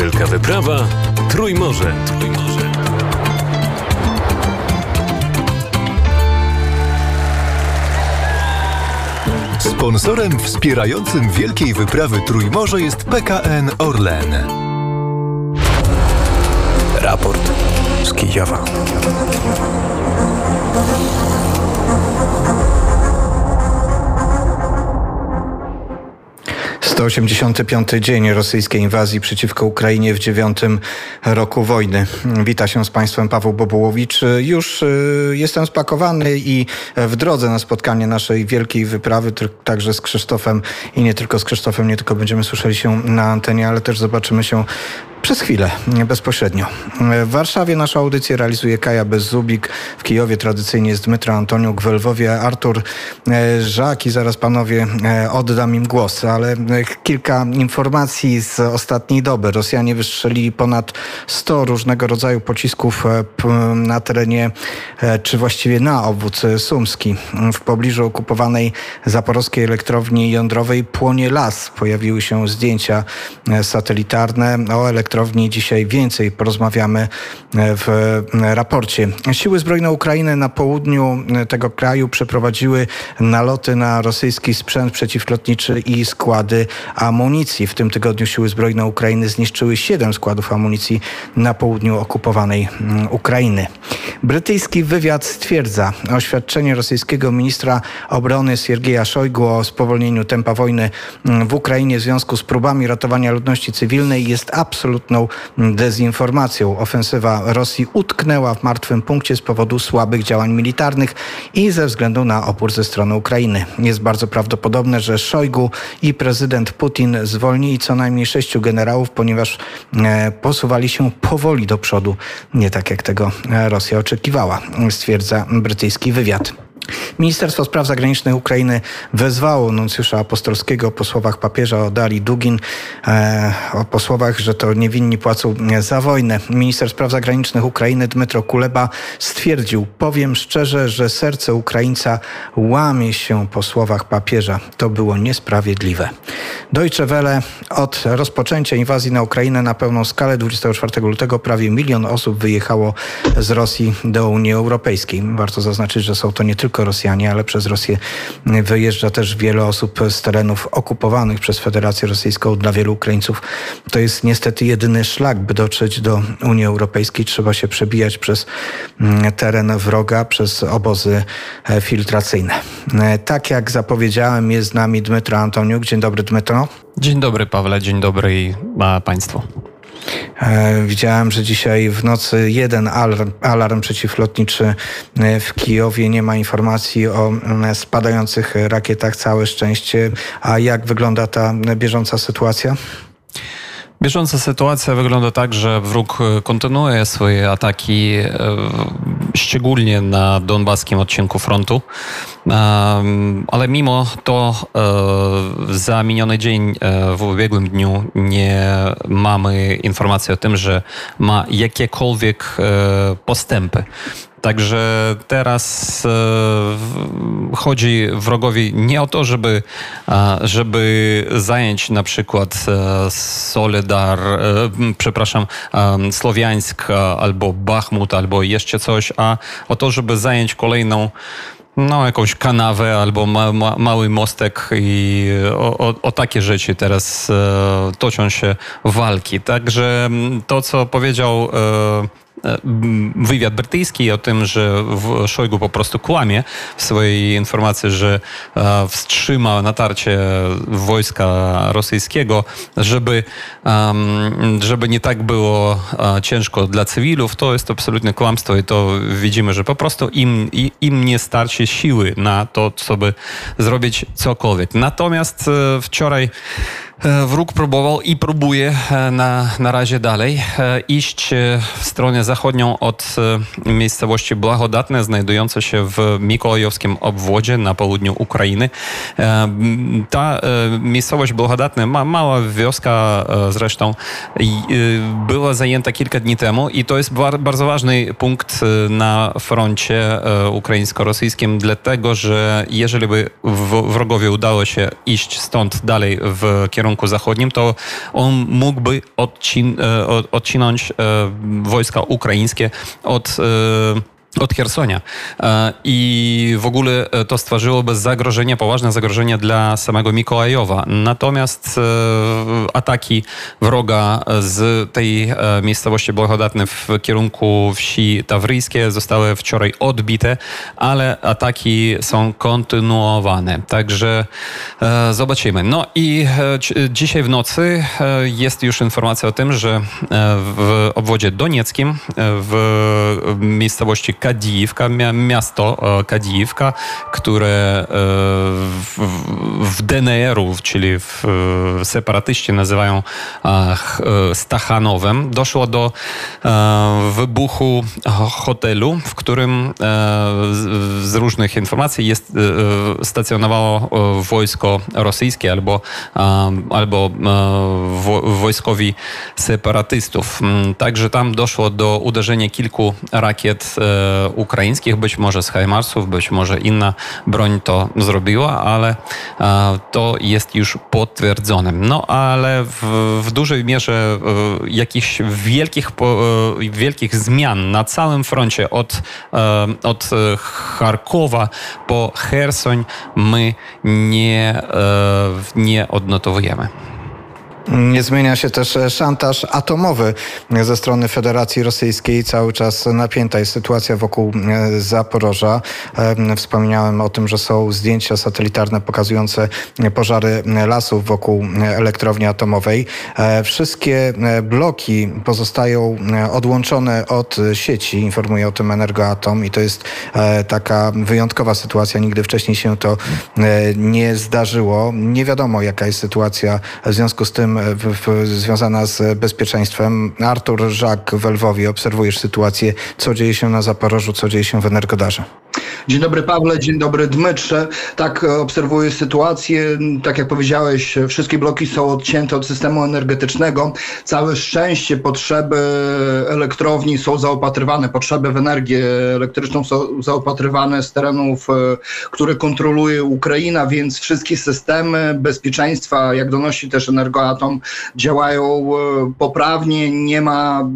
Wielka wyprawa Trójmorze. Trójmorze. Sponsorem wspierającym Wielkiej Wyprawy Trójmorze jest PKN Orlen. Raport z Kijowa. 185 dzień rosyjskiej inwazji przeciwko Ukrainie w dziewiątym roku wojny. Wita się z Państwem Paweł Bobułowicz. Już y, jestem spakowany i w drodze na spotkanie naszej wielkiej wyprawy, także z Krzysztofem i nie tylko z Krzysztofem, nie tylko będziemy słyszeli się na antenie, ale też zobaczymy się przez chwilę, bezpośrednio. W Warszawie naszą audycję realizuje Kaja Bezzubik, w Kijowie tradycyjnie jest Dmytro Antoniuk, w Lwowie Artur e, Żak i zaraz panowie e, oddam im głos, ale e, kilka informacji z ostatniej doby. Rosjanie wystrzelili ponad 100 różnego rodzaju pocisków na terenie, czy właściwie na obwód sumski. W pobliżu okupowanej zaporowskiej elektrowni jądrowej płonie las. Pojawiły się zdjęcia satelitarne o elektrowni elektrowni. Dzisiaj więcej porozmawiamy e, w e, raporcie. Siły zbrojne Ukrainy na południu e, tego kraju przeprowadziły naloty na rosyjski sprzęt przeciwlotniczy i składy amunicji. W tym tygodniu siły zbrojne Ukrainy zniszczyły siedem składów amunicji na południu okupowanej mm, Ukrainy. Brytyjski wywiad stwierdza oświadczenie rosyjskiego ministra obrony Siergieja Szojgu o spowolnieniu tempa wojny mm, w Ukrainie w związku z próbami ratowania ludności cywilnej jest absolutnie absolutną dezinformacją. Ofensywa Rosji utknęła w martwym punkcie z powodu słabych działań militarnych i ze względu na opór ze strony Ukrainy. Jest bardzo prawdopodobne, że Szojgu i prezydent Putin zwolnili co najmniej sześciu generałów, ponieważ e, posuwali się powoli do przodu, nie tak jak tego e, Rosja oczekiwała, stwierdza brytyjski wywiad. Ministerstwo Spraw Zagranicznych Ukrainy wezwało nuncjusza apostolskiego po słowach papieża Dali Dugin, e, o po słowach, że to niewinni płacą za wojnę. Minister Spraw Zagranicznych Ukrainy Dmytro Kuleba stwierdził, powiem szczerze, że serce Ukraińca łamie się po słowach papieża. To było niesprawiedliwe. Deutsche Welle od rozpoczęcia inwazji na Ukrainę na pełną skalę 24 lutego prawie milion osób wyjechało z Rosji do Unii Europejskiej. Warto zaznaczyć, że są to nie tylko Rosjanie, ale przez Rosję wyjeżdża też wiele osób z terenów okupowanych przez Federację Rosyjską. Dla wielu Ukraińców to jest niestety jedyny szlak, by dotrzeć do Unii Europejskiej. Trzeba się przebijać przez mm, teren wroga, przez obozy e, filtracyjne. E, tak jak zapowiedziałem, jest z nami Dmytro Antoniuk. Dzień dobry, Dmytro. Dzień dobry, Pawle. Dzień dobry Państwu. E, widziałem, że dzisiaj w nocy jeden alarm, alarm przeciwlotniczy e, w Kijowie. Nie ma informacji o spadających rakietach. Całe szczęście. A jak wygląda ta bieżąca sytuacja? Bieżąca sytuacja wygląda tak, że wróg kontynuuje swoje ataki, e, szczególnie na donbaskim odcinku frontu. Ale mimo to e, za miniony dzień e, w ubiegłym dniu nie mamy informacji o tym, że ma jakiekolwiek postępy. Także teraz e, chodzi wrogowi nie o to, żeby, żeby zająć na przykład e, Soledar, e, przepraszam, Słowiańsk albo Bachmut albo jeszcze coś, a o to, żeby zająć kolejną no, jakąś kanawę albo ma, ma, mały mostek i o, o, o, takie rzeczy teraz e, toczą się walki. Także to, co powiedział E, wywiad brytyjski o tym, że Szojgu po prostu kłamie w swojej informacji, że e, wstrzyma natarcie wojska rosyjskiego, żeby, żeby nie tak było e, ciężko dla cywilów, to jest absolutne kłamstwo i to widzimy, że po prostu im, im nie starczy siły na to, by zrobić cokolwiek. Natomiast wczoraj E, wróg próbował i próbuje e, na, na razie dalej e, iść w stronę zachodnią od miejscowości Blagodatne, znajdujące się w Mikołajowskim obwodzie na południu Ukrainy. Ta miejscowość Blagodatne, ma, mała wioska zresztą, była zajęta kilka dni temu i to jest bardzo ważny punkt na froncie ukraińsko-rosyjskim, dlatego że jeżeli by wrogowi udało się iść stąd dalej w kierunku kierunku zachodnim, to on mógłby odcin, odcinąć wojska ukraińskie od od Chersonia. E, I w ogóle e, to stworzyłoby zagrożenie, poważne zagrożenie dla samego Mikołajowa. Natomiast e, ataki wroga z tej miejscowości Blagodatny w kierunku wsi Tawryjskie zostały wczoraj odbite, ale ataki są kontynuowane. Także zobaczymy. No i dzisiaj w nocy jest już informacja o tym, że w obwodzie donieckim, w miejscowości Kadijivka, miasto e, Kadijivka, które e, w DNR-u, czyli w separatyści nazywają Stachanowem, doszło do e, wybuchu hotelu, w którym z różnych informacji jest stacjonowało wojsko rosyjskie albo, albo wojskowi separatystów. Mm, także tam doszło do uderzenia kilku rakiet ukraińskich, być może z Hajmarsów, być może inna broń to zrobiła, ale e, to jest już potwierdzone. No ale w, w dużej mierze e, jakichś wielkich, e, wielkich zmian na całym froncie od, od Charkowa po Hersoń my nie, nie odnotowujemy. Nie zmienia się też e, szantaż atomowy ze strony Federacji Rosyjskiej. Cały czas napięta jest sytuacja wokół e, Zaporoża. E, wspomniałem o tym, że są zdjęcia satelitarne pokazujące pożary lasów wokół elektrowni atomowej. Wszystkie bloki pozostają odłączone od sieci, informuje o tym Energoatom i to jest taka wyjątkowa sytuacja. Nigdy wcześniej się to nie zdarzyło. Nie wiadomo, jaka jest sytuacja w związku z tym w, w, związana z bezpieczeństwem. Artur Żak w Lwowie, obserwujesz sytuację, co dzieje się na Zaporożu, co dzieje się w Energodarze. Dzień dobry Pawle, dzień dobry Dmytrze. Tak obserwuję sytuację. Tak jak powiedziałeś, wszystkie bloki są odcięte od systemu energetycznego. Całe szczęście potrzeby elektrowni są zaopatrywane, potrzeby w energię elektryczną są zaopatrywane z terenów, e, które kontroluje Ukraina, więc wszystkie systemy bezpieczeństwa, jak donosi też Energoatom, działają e, poprawnie. Nie ma,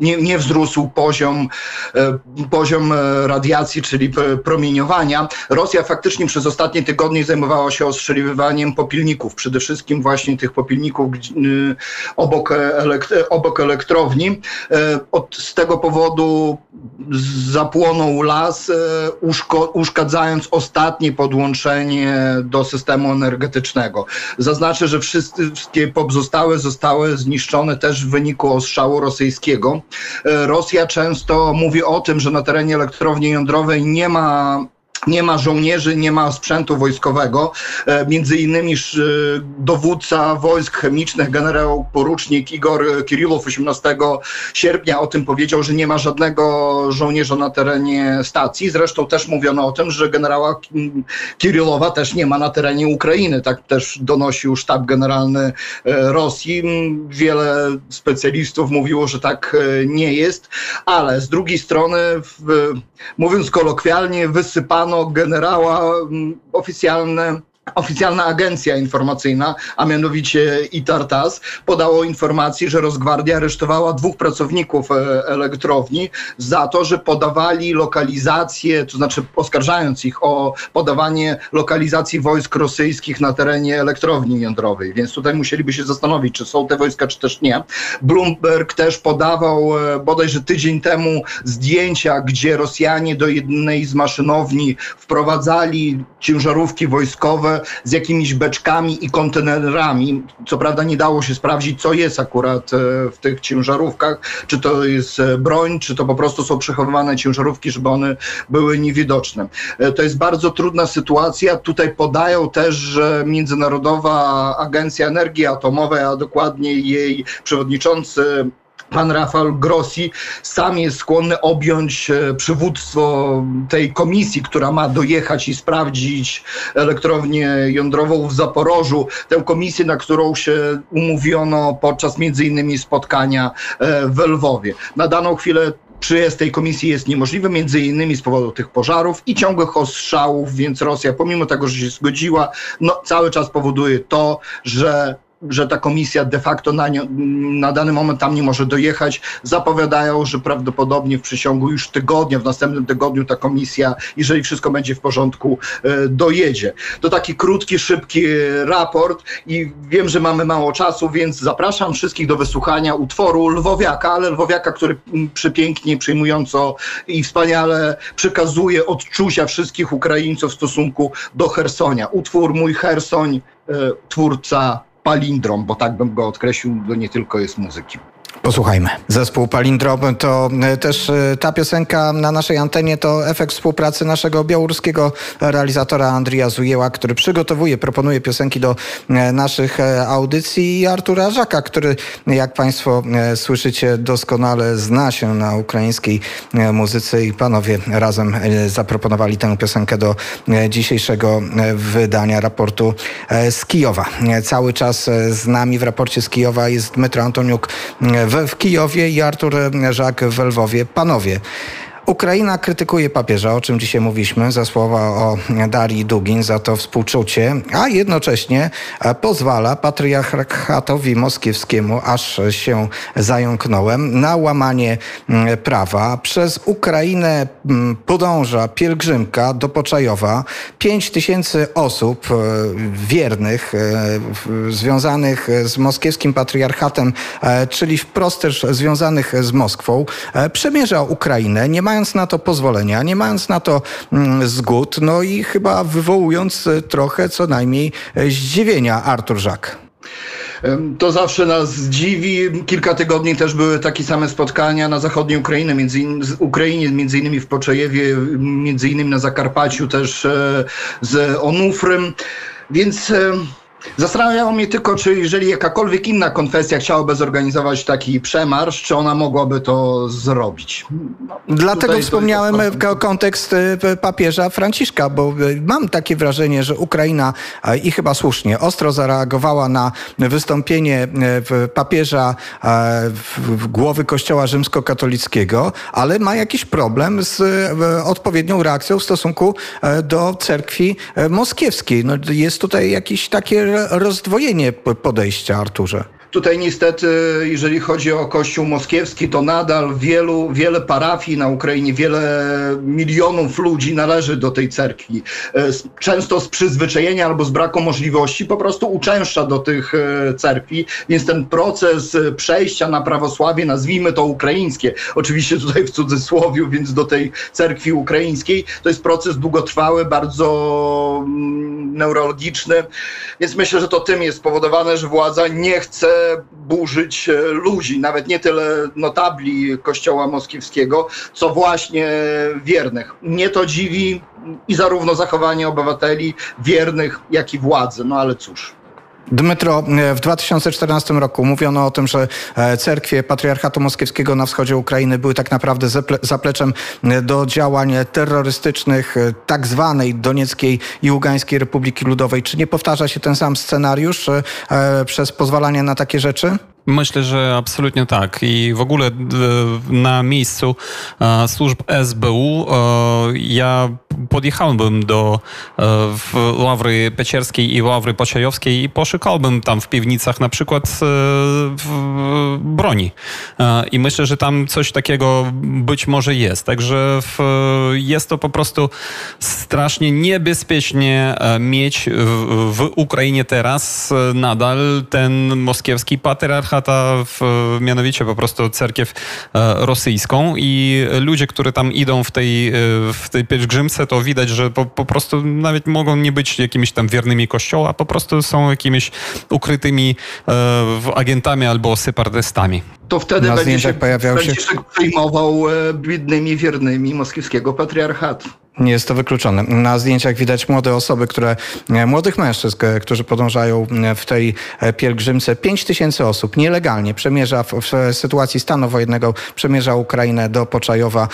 nie, nie wzrósł poziom, e, poziom radiacji, czyli promieniowania. Rosja faktycznie przez ostatnie tygodnie zajmowała się ostrzeliwaniem popilników, przede wszystkim właśnie tych popilników y, obok, obok elektrowni. E, od, z tego powodu zapłonął las, e, uszkadzając ostatnie podłączenie do systemu energetycznego. Zaznaczę, że wszystkie pozostałe zostały zniszczone też w wyniku ostrzału rosyjskiego. E, Rosja często mówi o tym, że na terenie elektrowni jądrowej nie ma Um, nie ma żołnierzy, nie ma sprzętu wojskowego. E, między innymi e, dowódca wojsk chemicznych, generał porucznik Igor Kirillow 18 sierpnia o tym powiedział, że nie ma żadnego żołnierza na terenie stacji. Zresztą też mówiono o tym, że generała Kirillowa też nie ma na terenie Ukrainy. Tak też donosił sztab generalny e, Rosji. Wiele specjalistów mówiło, że tak nie jest, ale z drugiej strony, mówiąc kolokwialnie, wysypano generała mm, oficjalne Oficjalna agencja informacyjna, a mianowicie ITARTAS, podało informację, że Rozgwardia aresztowała dwóch pracowników e, elektrowni za to, że podawali lokalizację, to znaczy oskarżając ich o podawanie lokalizacji wojsk rosyjskich na terenie elektrowni jądrowej. Więc tutaj musieliby się zastanowić, czy są te wojska, czy też nie. Bloomberg też podawał e, bodajże tydzień temu zdjęcia, gdzie Rosjanie do jednej z maszynowni wprowadzali ciężarówki wojskowe z jakimiś beczkami i kontenerami. Co prawda nie dało się sprawdzić, co jest akurat e, w tych ciężarówkach, czy to jest e, broń, czy to po prostu są przechowywane ciężarówki, żeby one były niewidoczne. E, to jest bardzo trudna sytuacja. Tutaj podają też, że Międzynarodowa Agencja Energii Atomowej, a dokładnie jej przewodniczący pan Rafał Grossi sam jest skłonny objąć e, przywództwo tej komisji, która ma dojechać i sprawdzić elektrownię jądrową w Zaporożu. Tę komisję, na którą się umówiono podczas między innymi spotkania e, w Lwowie. Na daną chwilę przyjazd tej komisji jest niemożliwy, między innymi z powodu tych pożarów i ciągłych ostrzałów, więc Rosja, pomimo tego, że się zgodziła, no, cały czas powoduje to, że że ta komisja de facto na, nie, na dany moment tam nie może dojechać. Zapowiadają, że prawdopodobnie w przeciągu już tygodnia, w następnym tygodniu ta komisja, jeżeli wszystko będzie w porządku, e, dojedzie. To taki krótki, szybki raport i wiem, że mamy mało czasu, więc zapraszam wszystkich do wysłuchania utworu Lwowiaka, ale Lwowiaka, który przepięknie, przyjmująco i wspaniale przekazuje odczucia wszystkich Ukraińców w stosunku do Hersonia. Utwór Mój Hersoń, e, twórca palindrom, bo tak bym go określił, to nie tylko jest muzyki. Posłuchajmy. Zespół Palindrom to e, też e, ta piosenka na naszej antenie to efekt współpracy naszego białoruskiego realizatora Andrija Zujeła, który przygotowuje, proponuje piosenki do e, naszych audycji i Artura Żaka, który jak Państwo słyszycie doskonale zna się na ukraińskiej muzyce i panowie razem zaproponowali tę piosenkę do dzisiejszego wydania raportu z Kijowa. Cały czas z nami w raporcie z Kijowa jest Dmytro Antoniuk w, Kijowie i Artur Żak w Lwowie. Panowie, Ukraina krytykuje papieża, o czym dzisiaj mówiliśmy, za słowa o Darii Dugin, za to współczucie, a jednocześnie pozwala patriarchatowi moskiewskiemu, aż się zająknąłem, na łamanie mm, prawa. Przez Ukrainę mm, podąża pielgrzymka do Poczajowa. Pięć tysięcy osób e, wiernych, e, związanych z moskiewskim patriarchatem, e, czyli wprost też związanych z Moskwą, przemierza Ukrainę. Nie ma mając na to pozwolenia, nie mając na to mm, zgód, no i chyba wywołując e, trochę co najmniej e, zdziwienia Artur Żak. To zawsze nas dziwi. Kilka tygodni też były takie same spotkania na zachodniej Ukrainie, między, Ukrainie, między innymi w Poczejewie, między innymi na Zakarpaciu też e, z Onufrym. Więc Zastanawiało mnie tylko, czy jeżeli jakakolwiek inna konfesja chciałaby zorganizować taki przemarsz, czy ona mogłaby to zrobić. No, Dlatego wspomniałem kontekst y, papieża Franciszka, bo y, mam takie wrażenie, że Ukraina i chyba słusznie ostro zareagowała na wystąpienie y, papieża głowy Kościoła rzymskokatolickiego, ale ma jakiś problem z odpowiednią reakcją w stosunku do cerkwi moskiewskiej. No, jest tutaj jakieś takie rozdwojenie podejścia, Arturze. Tutaj niestety, jeżeli chodzi o Kościół moskiewski, to nadal wielu, wiele parafii na Ukrainie, wiele milionów ludzi należy do tej cerkwi. E, często z przyzwyczajenia albo z braku możliwości po prostu uczęszcza do tych e, cerkwi, więc ten proces przejścia na prawosławie, nazwijmy to ukraińskie, oczywiście tutaj w cudzysłowie, więc do tej cerkwi ukraińskiej, to jest proces długotrwały, bardzo mm, neurologiczny, więc myślę, że to tym jest spowodowane, że władza nie chce burzyć e, ludzi, nawet nie tyle notabli kościoła moskiewskiego, co właśnie wiernych. Mnie to dziwi i zarówno zachowanie obywateli wiernych, jak i władzy, no ale cóż. Dmytro, w 2014 roku mówiono o tym, że e, cerkwie Patriarchatu Moskiewskiego na wschodzie Ukrainy były tak naprawdę zapleczem e, do działań terrorystycznych e, tak zwanej Donieckiej i Ługańskiej Republiki Ludowej. Czy nie powtarza się ten sam scenariusz przez pozwalanie na takie rzeczy? Myślę, że absolutnie tak. I w ogóle na miejscu służb SBU ja podjechałbym do Ławry Pecierskiej i Ławry Pociejowskiej i poszukałbym tam w piwnicach na przykład broni. I myślę, że tam coś takiego być może jest. Także jest to po prostu strasznie niebezpiecznie mieć w Ukrainie teraz nadal ten moskiewski patriarchat chata w, mianowicie po prostu cerkiew e, rosyjską i ludzie, którzy tam idą w tej, e, w tej pielgrzymce, to widać, że po, po prostu nawet mogą nie być jakimiś tam wiernymi kościoła, a po prostu są jakimiś ukrytymi e, agentami albo separatystami. To wtedy Na będzie się, pojawiał się... przejmował biednymi wiernymi moskiewskiego patriarchatu. Nie jest to wykluczone. Na zdjęciach widać młode osoby, które, e, młodych mężczyzn, e, którzy podążają e, w tej pielgrzymce. 5 tysięcy osób nielegalnie przemierza w, w, sytuacji stanu wojennego, przemierza Ukrainę do Poczajowa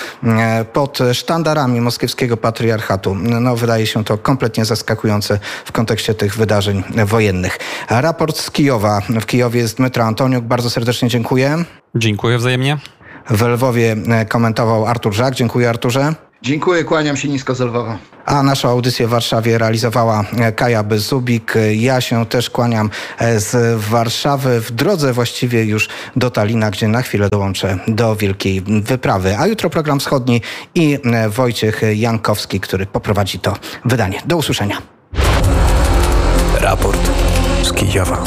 pod sztandarami moskiewskiego patriarchatu. No, wydaje się to kompletnie zaskakujące w kontekście tych wydarzeń wojennych. Raport z Kijowa. W Kijowie jest Dmytro Antoniuk. Bardzo serdecznie dziękuję. Dziękuję wzajemnie. W Lwowie komentował Artur Żak. Dziękuję Arturze. Dziękuję, kłaniam się nisko z Lwowa. A naszą audycję w Warszawie realizowała e, Kaja Bezubik. Ja się też kłaniam e, z Warszawy w drodze właściwie już do Talina, gdzie na chwilę dołączę do wielkiej wyprawy. A jutro program wschodni i e, Wojciech Jankowski, który poprowadzi to wydanie. Do usłyszenia. Raport z Kijowa.